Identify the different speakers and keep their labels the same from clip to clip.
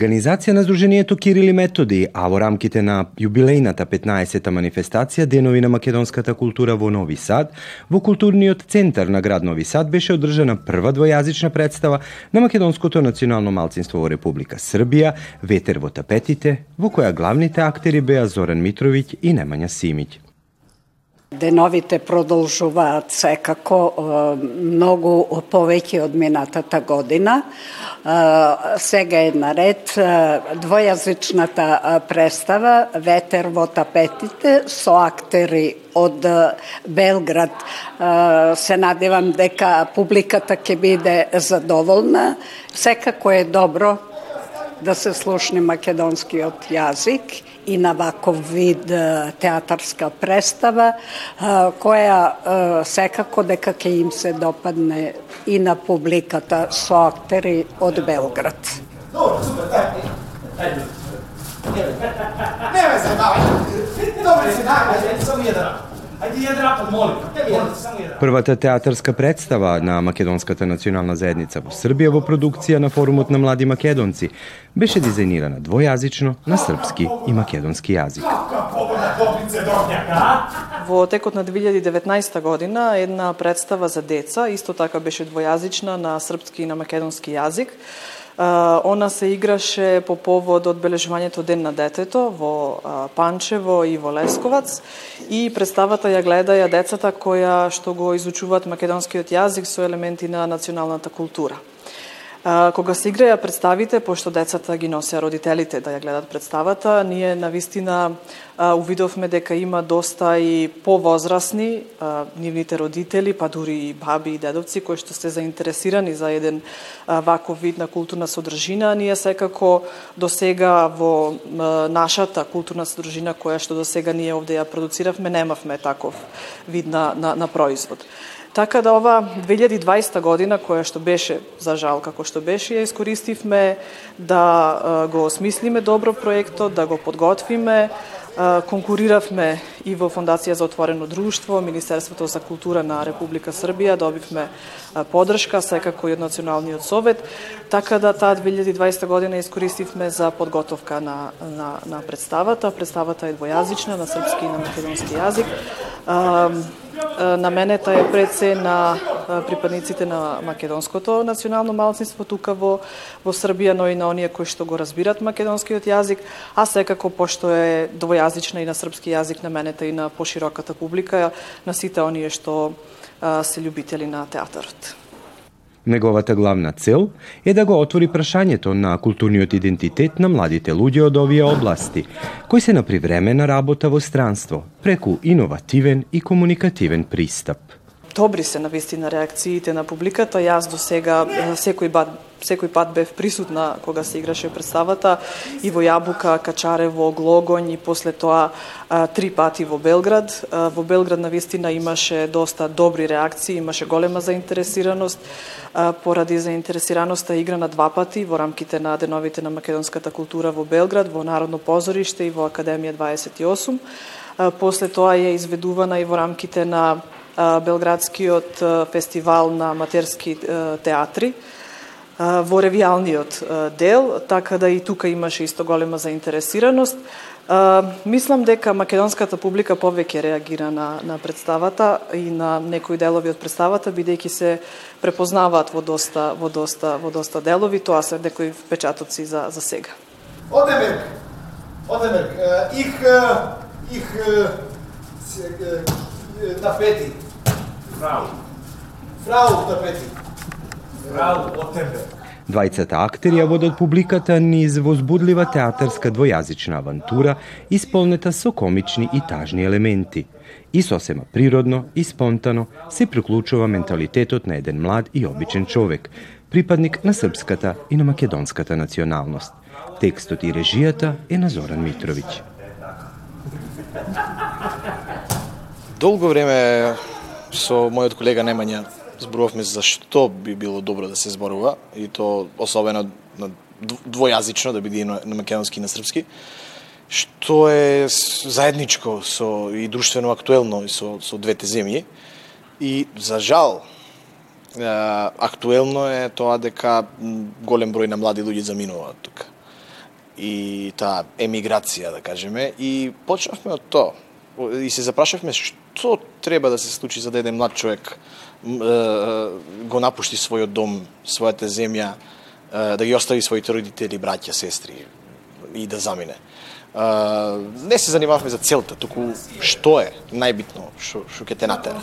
Speaker 1: Организација на Сдруженијето Кирил и Методи, а во рамките на јубилејната 15-та манифестација Денови на македонската култура во Нови Сад, во културниот центар на град Нови Сад беше одржана прва двојазична представа на македонското национално малцинство во Република Србија, Ветер во тапетите, во која главните актери беа Зоран Митровиќ и Немања Симиќ.
Speaker 2: Деновите продолжуваат секако многу повеќе од минатата година. Сега е наред двојазичната представа Ветер во тапетите со актери од Белград. Се надевам дека публиката ќе биде задоволна. Секако е добро да се слушне македонскиот јазик и на ваков вид театарска представа, која секако дека ќе им се допадне и на публиката со актери од Белград. Добро, супер, ајде. Не ме зајмавај. Добре си, ајде, само jedan Ајде. Првата театарска представа на Македонската национална заедница во Србија во продукција на Форумот на млади македонци беше дизајнирана двојазично на српски и македонски јазик.
Speaker 3: Во текот на 2019 година една представа за деца, исто така беше двојазична на српски и на македонски јазик, Она се играше по повод одбележувањето Ден на детето во Панчево и во Лесковац и представата ја гледаја децата која што го изучуваат македонскиот јазик со елементи на националната култура. Кога се играја представите, пошто децата ги носеа родителите да ја гледат представата, ние на вистина увидовме дека има доста и повозрасни, нивните родители, па дури и баби и дедовци кои што се заинтересирани за еден ваков вид на културна содржина. Ние секако до сега во нашата културна содржина која што до сега ние овде ја продуциравме, немавме таков вид на, на, на производ. Така да ова 2020 година, која што беше, за жал како што беше, ја искористивме да го осмислиме добро проектот, да го подготвиме, конкуриравме и во Фондација за отворено друштво, Министерството за култура на Република Србија, добивме подршка, секако и од Националниот совет, така да таа 2020 година искористивме за подготовка на, на, на представата. Представата е двојазична, на српски и на македонски јазик наменета е пред се на припадниците на македонското национално малцинство тука во во Србија, но и на оние кои што го разбират македонскиот јазик, а секако пошто е двојазична и на српски јазик наменета и на пошироката публика, на сите оние што се љубители на театарот.
Speaker 1: Неговата главна цел е да го отвори прашањето на културниот идентитет на младите луѓе од овие области, кои се на привремена работа во странство, преку иновативен и комуникативен пристап.
Speaker 3: Добри се на вистина реакциите на публиката. Јас до сега секој пат секој пат бев присутна кога се играше представата и во Јабука, Качарево, Глогонј и после тоа три пати во Белград. Во Белград на вистина имаше доста добри реакции, имаше голема заинтересираност. Поради заинтересираноста игра на два пати во рамките на деновите на македонската култура во Белград, во Народно позориште и во Академија 28. После тоа е изведувана и во рамките на Белградскиот фестивал на матерски театри во ревијалниот дел, така да и тука имаше исто голема заинтересираност. Мислам дека македонската публика повеќе реагира на, на представата и на некои делови од представата, бидејќи се препознаваат во доста, во доста, во доста делови, тоа се некои впечатоци за, за сега.
Speaker 4: Одемерк, Одемерк, их, их, тапети. Фрау. Фрау тапети. Фрау Одемерк.
Speaker 1: Двајцата актери ја водат публиката низ возбудлива театарска двојазична авантура, исполнета со комични и тажни елементи. И сосема природно и спонтано се приклучува менталитетот на еден млад и обичен човек, припадник на српската и на македонската националност. Текстот и режијата е на Зоран Митровиќ.
Speaker 5: Долго време со мојот колега Немања зборувавме за што би било добро да се зборува и то особено на двојазично да биде на македонски и на српски што е заедничко со и друштвено актуелно и со со двете земји и за жал актуелно е тоа дека голем број на млади луѓе заминуваат тука. и таа емиграција, да кажеме, и почнавме од тоа. И се запрашавме што треба да се случи за да еден млад човек го напушти својот дом, својата земја, да ги остави своите родители, браќа, сестри и да замине. Не се занимавме за целта, туку што е најбитно, што што ќе те натера.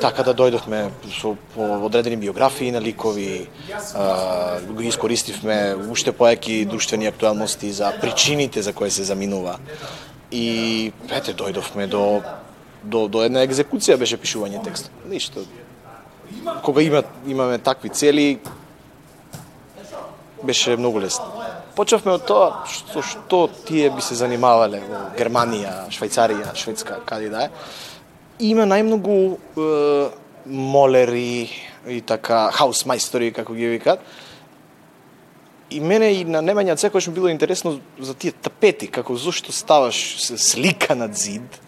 Speaker 5: Така да дојдовме со по одредени биографии на ликови, а, го искористивме уште поеки друштвени актуелности за причините за кои се заминува. И ете дојдовме до до до една екзекуција беше пишување текст. Ништо. Кога има имаме такви цели беше многу лесно. Почевме од тоа што што тие би се занимавале во Германија, Швајцарија, Шведска, каде да е има најмногу е, молери и така хаус мајстори како ги викаат. И мене и на Немања секогаш ми било интересно за тие тапети, како зошто ставаш слика над зид,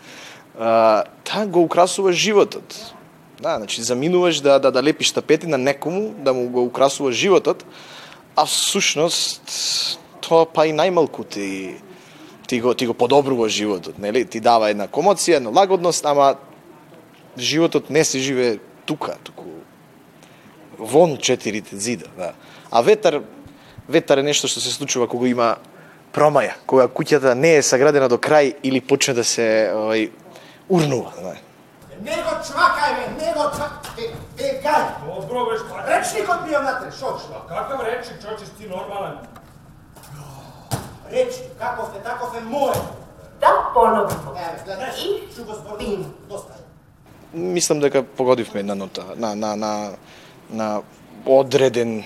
Speaker 5: а, та го украсуваш животот. Да, значи заминуваш да, да, да лепиш тапети на некому, да му го украсуваш животот, а всушност тоа па и најмалку ти ти го ти го подобрува животот, нели? Ти дава една комоција, една лагодност, ама животот не се живе тука, туку вон четирите зида, да. А ветар, ветар е нешто што се случува кога има промаја, кога куќата не е саградена до крај или почне да се овај урнува, да.
Speaker 4: Не го чвакај, бе, не го чвакај. Е, гај.
Speaker 6: Добро беш, па.
Speaker 4: Речникот ми е внатре, шо што?
Speaker 6: Какав речник, чочеш ти нормален?
Speaker 4: Речник, каков е, таков е мој.
Speaker 7: Да поновимо.
Speaker 4: Еве, гледаш,
Speaker 7: И
Speaker 4: што го зборувам. Доста.
Speaker 5: Мислам дека погодивме на нота, на, на, на, на одреден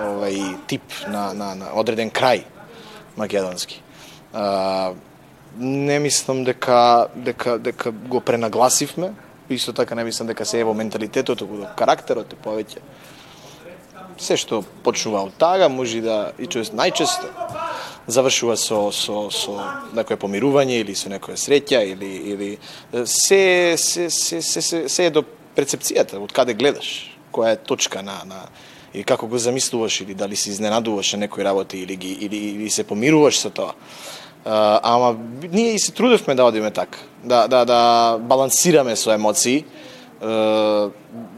Speaker 5: овај тип, на, на, на одреден крај македонски. А, не мислам дека, дека, дека го пренагласивме, исто така не мислам дека се е во менталитетот, туку во карактерот е повеќе. Се што почнува од тага, може да и чест најчесто завршува со со со некое помирување или со некоја среќа или или се се се се се, се е до перцепцијата од каде гледаш, која е точка на на и како го замислуваш или дали се изненадуваш на некои работи или ги или, или се помируваш со тоа. А, ама ние и се трудевме да одиме така, да да да балансираме со емоции. Uh,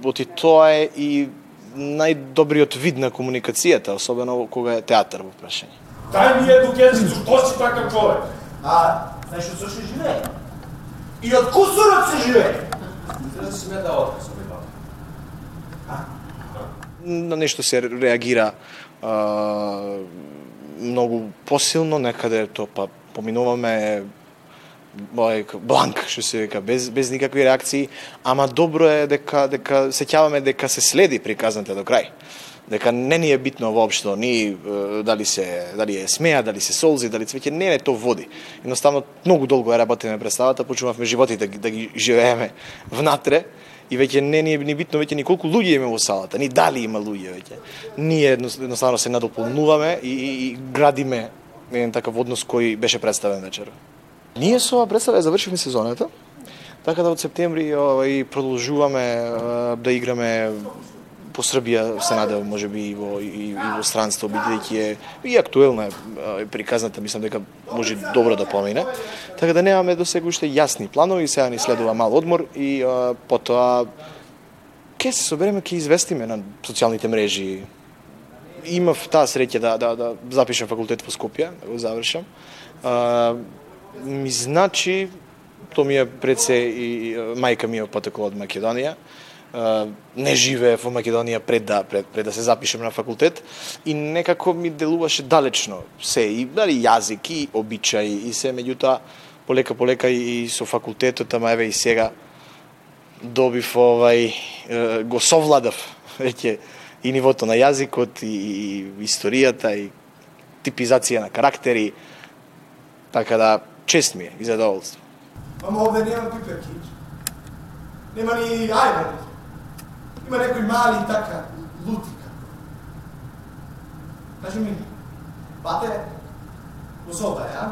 Speaker 5: оти тоа е и најдобриот вид на комуникацијата, особено кога е театар во прашање.
Speaker 6: Дај ми едну кесицу, што си такав човек?
Speaker 4: А, знаеш од зашто живее? И од кусурот се живее.
Speaker 6: Треба да сме да отказ
Speaker 5: на нешто се реагира а, многу посилно, некаде то па поминуваме бланк што се вика без без никакви реакции, ама добро е дека дека сеќаваме дека се следи приказната до крај. Дека не ни е битно воопшто ни дали се дали е смеа, дали се солзи, дали цвеќе не не то води. Едноставно многу долго ја работиме представата, почнувавме животите да, ги- да ги живееме внатре и веќе не ни е ни битно веќе ни колку луѓе има во салата, ни дали има луѓе веќе. Ние едноставно се надополнуваме и, и, и градиме еден такав однос кој беше представен вечер. Ние со оваа представа завршивме сезоната, така да од септември и продолжуваме да играме по Србија се надевам можеби и во и, и во странство бидејќи е и актуелна е приказната мислам дека може добро да помине. Така да немаме до сега уште јасни планови, сега ни следува мал одмор и а, потоа ќе се собереме ќе известиме на социјалните мрежи. Имав таа среќа да да да запишам факултет во Скопје, да го завршам. А, ми значи тоа ми е пред се и мајка ми е потекла од Македонија. Не живее во Македонија пред да пред, пред да се запишем на факултет и некако ми делуваше далечно се и дали јазик и обичаи и се меѓутоа полека полека и, со факултетот ама еве и сега добив овај го совладав веќе и нивото на јазикот и, и историјата и типизација на карактери така да чест ми е и задоволство.
Speaker 4: Ама овде нема пиперки. Нема ни ајбер. Има некои мали така лутика. Кажи ми, бате, го солта, ја?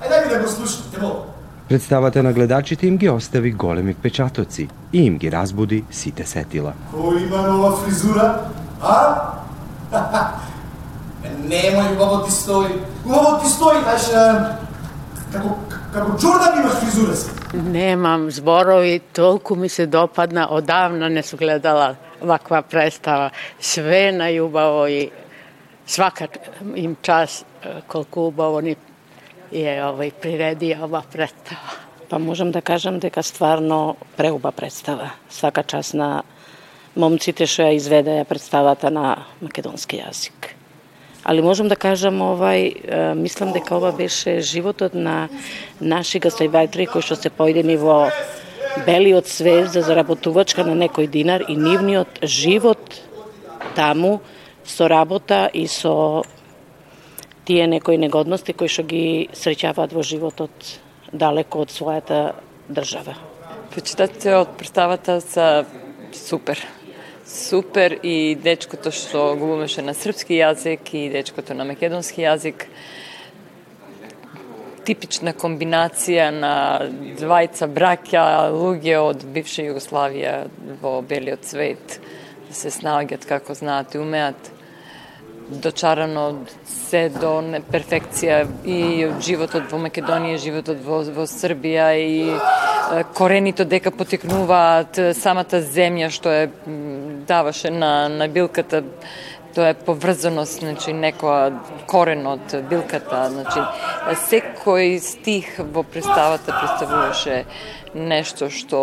Speaker 4: Ајде да го слушате, те молам.
Speaker 1: Представата на гледачите им ги остави големи впечатоци и им ги разбуди сите сетила.
Speaker 4: Кој има нова фризура? А? Немој, убаво ти стои. Убаво ти стои, знаеш, како, како Джордан имаш фризура си.
Speaker 8: Немам зборови, толку ми се допадна, одавна не су гледала ваква представа. Све најубаво и свака им час колку убаво ни е овој приреди ова представа.
Speaker 9: Па можам да кажам дека стварно преуба представа. Свака час на момците што ја изведеа представата на македонски јазик. Али можам да кажам овај, мислам дека ова беше животот на наши гастарбајтери кои што се појдени во белиот свет за заработувачка на некој динар и нивниот живот таму со работа и со тие некои негодности кои што ги среќаваат во животот далеко од својата држава.
Speaker 10: Почитатите од представата са супер супер и дечкото што го умеше на српски јазик и дечкото на македонски јазик. Типична комбинација на двајца браќа, луѓе од бивша Југославија во белиот свет, да се снаоѓат како знаат и умеат дочарано се до перфекција и од животот во Македонија, животот во, во Србија и корените дека потекнуваат самата земја што е даваше на, на билката тоа е поврзаност, значи некоја корен од билката, значи секој стих во представата представуваше нешто што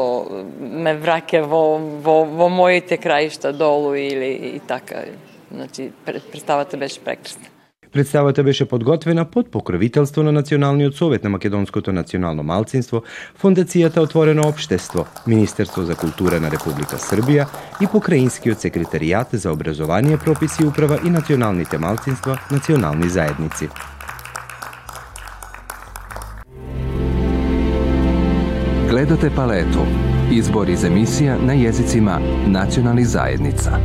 Speaker 10: ме враќа во, во, во моите краишта долу или и така. Значи представата беше прекрасна.
Speaker 1: Представата беше подготвена под покровителство на Националниот совет на Македонското национално малцинство, Фондацијата Отворено општество, Министерство за култура на Република Србија и Покраинскиот секретаријат за образование, прописи, управа и националните малцинства, национални заедници.
Speaker 11: Гледате палету. Избор из емисија на језицима национални заедница.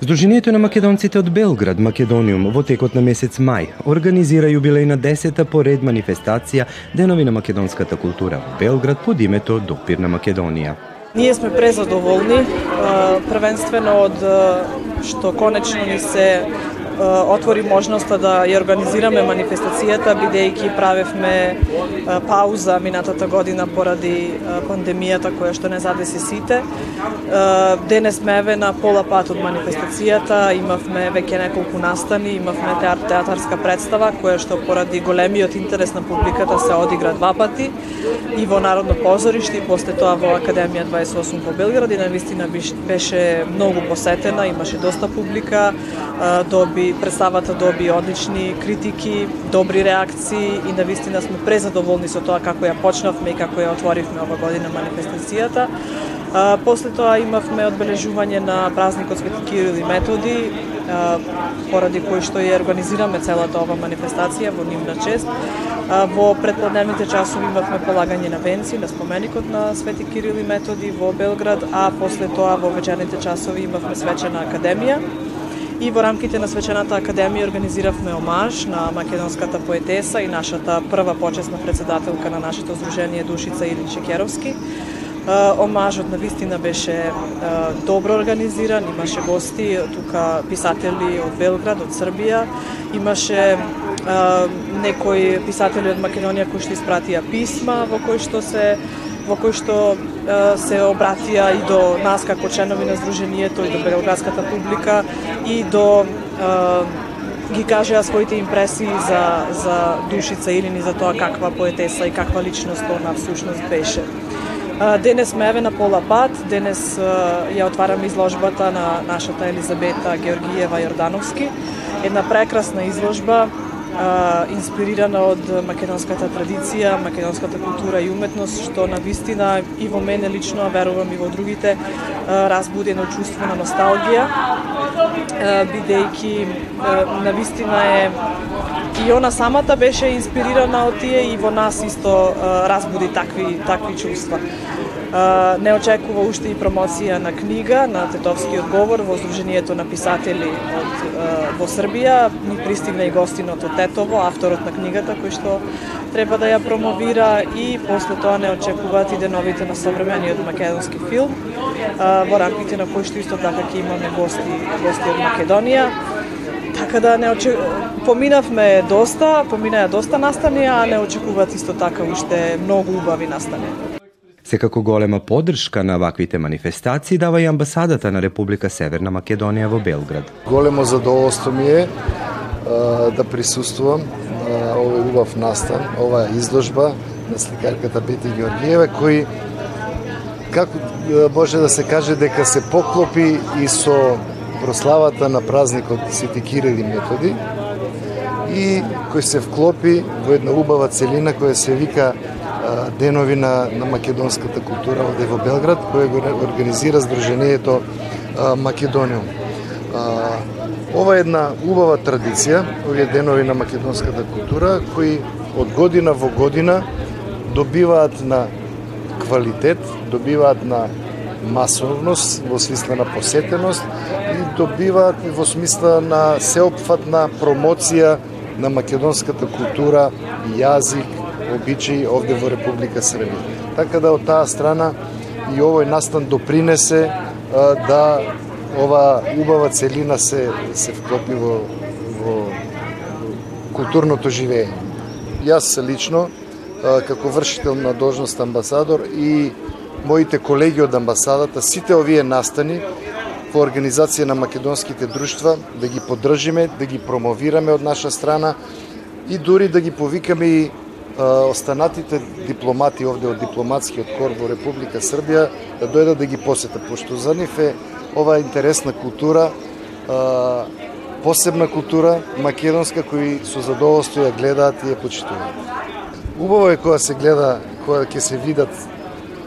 Speaker 1: Сдруженијето на македонците од Белград, Македониум, во текот на месец мај, организира јубилеј на 10-та поред манифестација Денови на македонската култура во Белград под името Допир на Македонија.
Speaker 3: Ние сме презадоволни, првенствено од што конечно ни се отвори можноста да ја организираме манифестацијата, бидејќи правевме пауза минатата година поради пандемијата која што не задеси сите. Денес сме еве на пола пат од манифестацијата, имавме веќе неколку настани, имавме театар, театарска представа која што поради големиот интерес на публиката се одигра два пати и во Народно позориште и после тоа во Академија 28 во Белград и навистина беше многу посетена, имаше доста публика, доби представата доби одлични критики, добри реакции и навистина сме презадоволни со тоа како ја почнавме и како ја отворивме ова година манифестацијата. А, после тоа имавме одбележување на празникот Свети Кирил и Методи, а, поради кој што ја организираме целата ова манифестација во нивна чест. А, во предпладневните часови имавме полагање на венци на споменикот на Свети Кирил и Методи во Белград, а после тоа во вечерните часови имавме свечена академија и во рамките на Свечената академија организиравме омаж на македонската поетеса и нашата прва почесна председателка на нашето здружение Душица Илин Шекеровски. Омажот на вистина беше добро организиран, имаше гости, тука писатели од Белград, од Србија, имаше некои писатели од Македонија кои што испратија писма во кои што се во кој што се обратија и до нас како членови на Сдруженијето и до белградската публика и до ги кажеа своите импресии за, за Душица или и за тоа каква поетеса и каква личност она всушност беше. Денес ме еве на пола пат, денес ја отвараме изложбата на нашата Елизабета Георгиева Јордановски, една прекрасна изложба а, инспирирана од македонската традиција, македонската култура и уметност, што на вистина и во мене лично, а верувам и во другите, а, разбуди едно чувство на носталгија, бидејќи на вистина е и она самата беше инспирирана од тие и во нас исто разбуди такви такви чувства. Не очекува уште и промоција на книга на Тетовскиот говор во Сдруженијето на писатели од, во Србија. Ни пристигна и гостинот од Тетово, авторот на книгата, кој што треба да ја промовира и после тоа не очекуваат и деновите на современиот македонски филм, во рамките на кој што исто така ќе имаме гости, гости од Македонија. Така да не очек... поминавме доста, поминаа доста настани, а не очекуваат исто така уште многу убави настани.
Speaker 1: Секако голема поддршка на ваквите манифестации дава и амбасадата на Република Северна Македонија во Белград.
Speaker 12: Големо задоволство ми е да присуствувам на овој убав настан, оваа изложба на сликарката Бети Георгиева, кој како може да се каже дека се поклопи и со прославата на празникот Свети Кирил и Методи и кој се вклопи во една убава целина која се вика Денови на, на македонската култура овде во Белград, кој го организира Сдруженијето Македониум. Ова е една убава традиција, овие Денови на македонската култура, кои од година во година добиваат на квалитет, добиваат на масовност во смисла на посетеност и добиваат во смисла на сеопфатна промоција на македонската култура, јазик, обичаи овде во Република Србија. Така да од таа страна и овој настан допринесе а, да ова убава целина се се вклопи во, во културното живење. Јас лично а, како вршител на должност амбасадор и моите колеги од амбасадата, сите овие настани во организација на македонските друштва, да ги поддржиме, да ги промовираме од наша страна и дури да ги повикаме и останатите дипломати овде од дипломатскиот кор во Република Србија да дојдат да ги посетат, пошто за нив е ова интересна култура, посебна култура, македонска, кои со задоволство ја гледаат и ја почитуваат. Убаво е кога се гледа, кога ќе се видат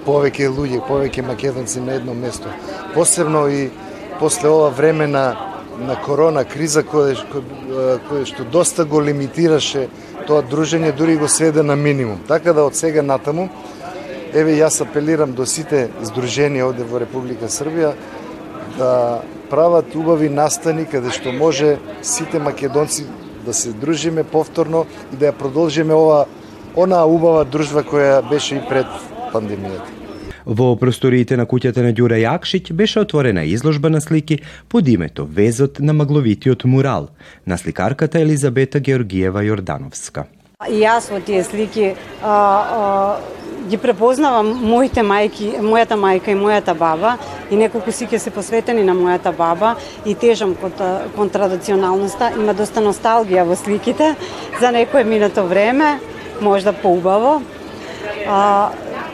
Speaker 12: повеќе луѓе, повеќе македонци на едно место. Посебно и после ова време на на корона криза која што доста го лимитираше тоа дружење, дури го сведе на минимум. Така да од сега натаму, еве јас апелирам до сите здруженија овде во Република Србија да прават убави настани каде што може сите македонци да се дружиме повторно и да ја продолжиме ова онаа убава дружба која беше и пред пандемијата.
Speaker 1: Во просториите на куќата на Ѓура Јакшиќ беше отворена изложба на слики под името Везот на магловитиот мурал на сликарката Елизабета Георгиева Јордановска.
Speaker 13: И јас во тие слики а, а, ги препознавам моите мајки, мојата мајка и мојата баба и неколку слики се посветени на мојата баба и тежам кон, кон традиционалноста. Има доста носталгија во сликите за некое минато време, можда поубаво. А,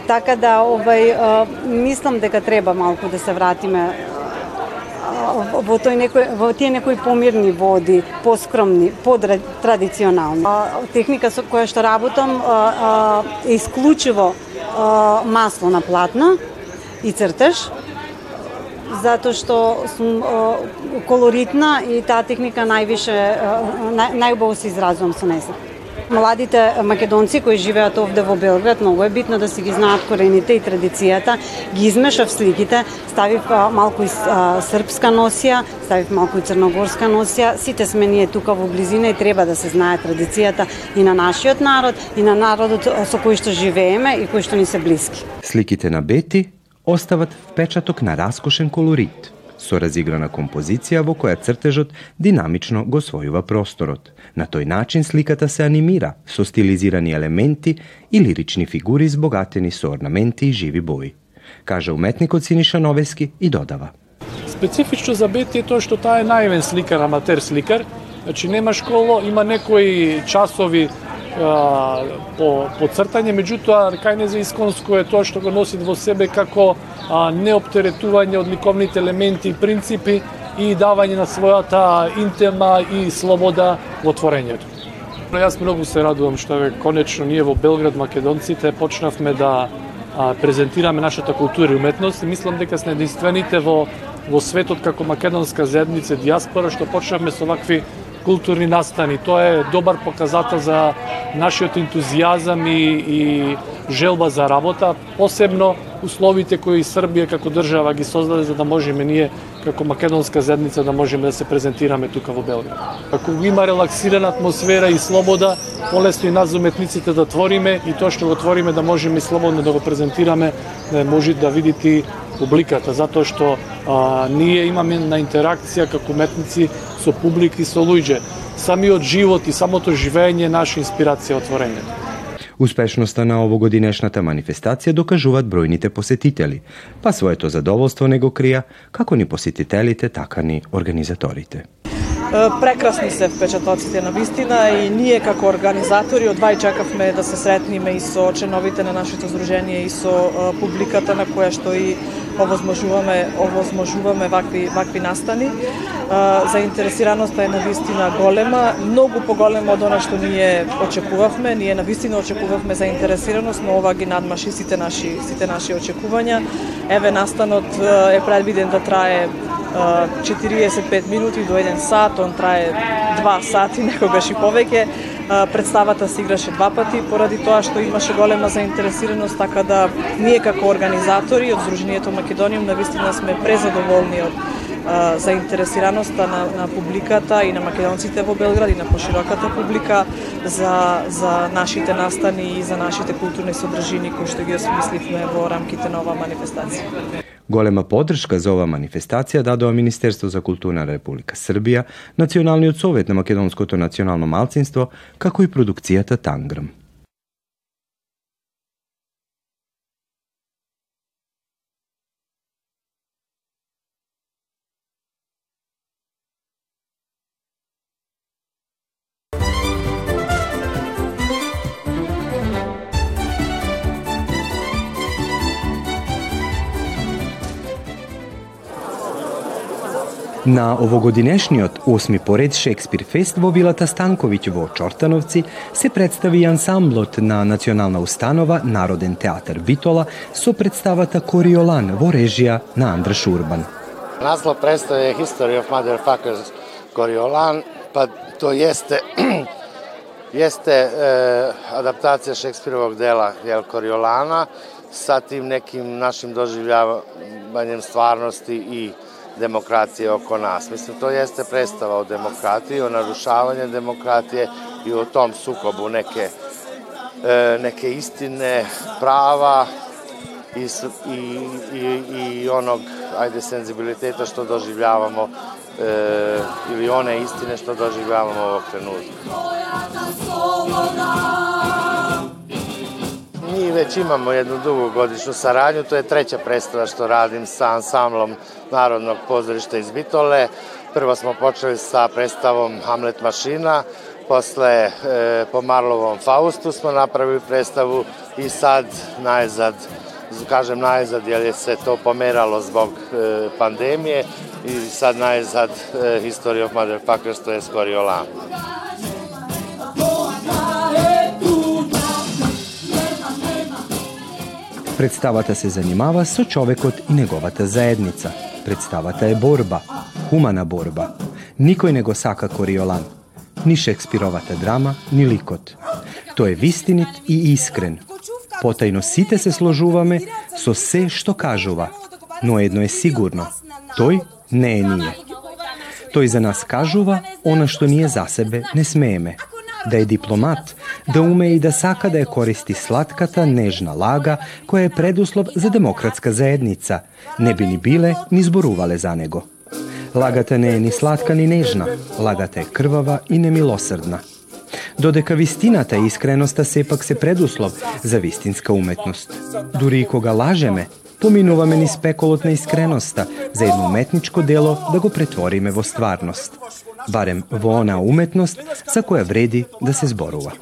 Speaker 13: Така да овај мислам дека треба малку да се вратиме во тој некој во тие некои помирни води, поскромни, потрадиционални. Техника со која што работам е исклучиво масло на платно и цртеж затоа што сум колоритна и таа техника највише најубаво се изразувам со неса. Младите македонци кои живеат овде во Белград, многу е битно да си ги знаат корените и традицијата. Ги измешав сликите, ставив малку и српска носија, ставив малку и црногорска носија. Сите сме ние тука во близина и треба да се знае традицијата и на нашиот народ, и на народот со кој што живееме и кој што ни се блиски.
Speaker 1: Сликите на Бети остават впечаток на раскошен колорит со разиграна композиција во која цртежот динамично го својува просторот. На тој начин сликата се анимира со стилизирани елементи и лирични фигури збогатени со орнаменти и живи бои. Каже уметникот Синиша Новески и додава.
Speaker 14: Специфично за Бети е тоа што таа е наивен сликар, аматер сликар. Значи нема школа, има некои часови по, по цртање, меѓутоа кајнезе не за исконско е тоа што го носи во себе како а, неоптеретување од ликовните елементи и принципи и давање на својата интема и слобода во творењето. Јас многу се радувам што е конечно ние во Белград македонците почнавме да а, презентираме нашата култура и уметност и мислам дека сме единствените во во светот како македонска заедница диаспора што почнавме со вакви културни настани. Тоа е добар показател за нашиот ентузијазам и, и желба за работа, посебно условите кои Србија како држава ги создаде за да можеме ние како македонска заедница да можеме да се презентираме тука во Белград. Ако има релаксирана атмосфера и слобода, полесно и нас уметниците да твориме и тоа што го твориме да можеме слободно да го презентираме, да може да видите публиката, затоа што а, ние имаме на интеракција како уметници со публика и со луѓе. Самиот живот и самото живење е наша инспирација од творењето.
Speaker 1: Успешноста на овогодинешната манифестација докажуваат бројните посетители, па своето задоволство не го крија како ни посетителите, така ни организаторите.
Speaker 3: Прекрасни се впечатоците на вистина и ние како организатори одвај чекавме да се сретниме и со членовите на нашето здружение и со публиката на која што и овозможуваме овозможуваме вакви вакви настани. Заинтересираноста па е на вистина голема, многу поголема од она што ние очекувавме. Ние на вистина очекувавме заинтересираност, но ова ги надмаши сите наши сите наши очекувања. Еве настанот е предвиден да трае 45 минути до 1 сат, он трае 2 сати, некогаш и повеќе. Представата се играше два пати поради тоа што имаше голема заинтересираност, така да ние како организатори од Сдруженијето Македониум навистина сме презадоволни од заинтересираноста на, на публиката и на македонците во Белград и на пошироката публика за, за нашите настани и за нашите културни содржини кои што ги осмисливме во рамките на оваа манифестација.
Speaker 1: Голема поддршка за оваа манифестација дадоа Министерство за култура на Република Србија, Националниот совет на Македонското национално малцинство, како и продукцијата Танграм. На овогодинешниот осми поред Шекспир фест во вилата Станковиќ во Чортановци се представи ансамблот на Национална установа Народен театар Витола со представата Кориолан во режија на Андра Шурбан.
Speaker 15: Наслов представи е History of Motherfuckers Кориолан, па то јесте јесте е, адаптација Шекспировог дела Јел Кориолана sa tim nekim našim doživljavanjem stvarnosti i demokracije oko nas. Mislim, to jeste predstava o demokratiji, o narušavanju demokratije i o tom sukobu neke, e, neke istine, prava i, i, i, i onog, ajde, senzibiliteta što doživljavamo e, ili one istine što doživljavamo ovog trenutka. Mi već imamo jednu dugogodišnju saradnju, to je treća predstava što radim sa ansamblom Narodnog pozorišta iz Bitole. Prvo smo počeli sa predstavom Hamlet mašina, posle e, po Marlovom Faustu smo napravili predstavu i sad najzad, kažem najzad jer je se to pomeralo zbog e, pandemije i sad najzad e, History of Motherfuckers, to je Skoriolan.
Speaker 1: Представата се занимава со човекот и неговата заедница. Представата е борба, хумана борба. Никој не го сака Кориолан. Ни Шекспировата драма, ни ликот. Тој е вистинит и искрен. Потајно сите се сложуваме со се што кажува, но едно е сигурно. Тој не е ние. Тој за нас кажува она што ние за себе не смееме да е дипломат, да уме и да сака да ја користи сладката, нежна лага, која е предуслов за демократска заедница, не би ни биле ни зборувале за него. Лагата не е ни сладка ни нежна, лагата е крвава и немилосрдна. Додека вистината и искреноста сепак се предуслов за вистинска уметност. Дури и кога лажеме, поминуваме ни спеколот на искреноста за едно уметничко дело да го претвориме во стварност. Барем во она уметност за која вреди да се зборува.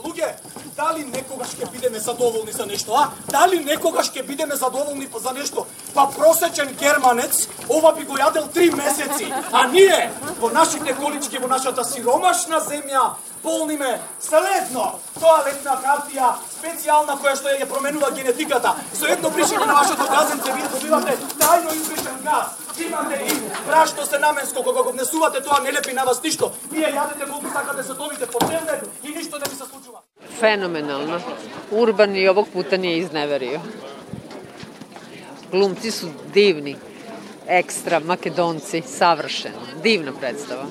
Speaker 6: Луѓе, дали некогаш ќе бидеме задоволни за нешто, а? Дали некогаш ќе бидеме задоволни за нешто? Па просечен германец ова би го јадел три месеци, а ние во нашите колички, во нашата сиромашна земја, полниме следно тоалетна хартија специјална која што ја променува генетиката. Со едно бришење на вашето газенце вие добивате тајно избришен газ имате и прашто се наменско, кога го внесувате тоа не лепи на вас ништо. Вие јадете колку сакате да се добите по дневнето и ништо не ви се случува.
Speaker 16: Феноменално. Урбан и овог пута не е изневерио. Глумци су дивни, екстра, македонци, савршено. Дивна представа.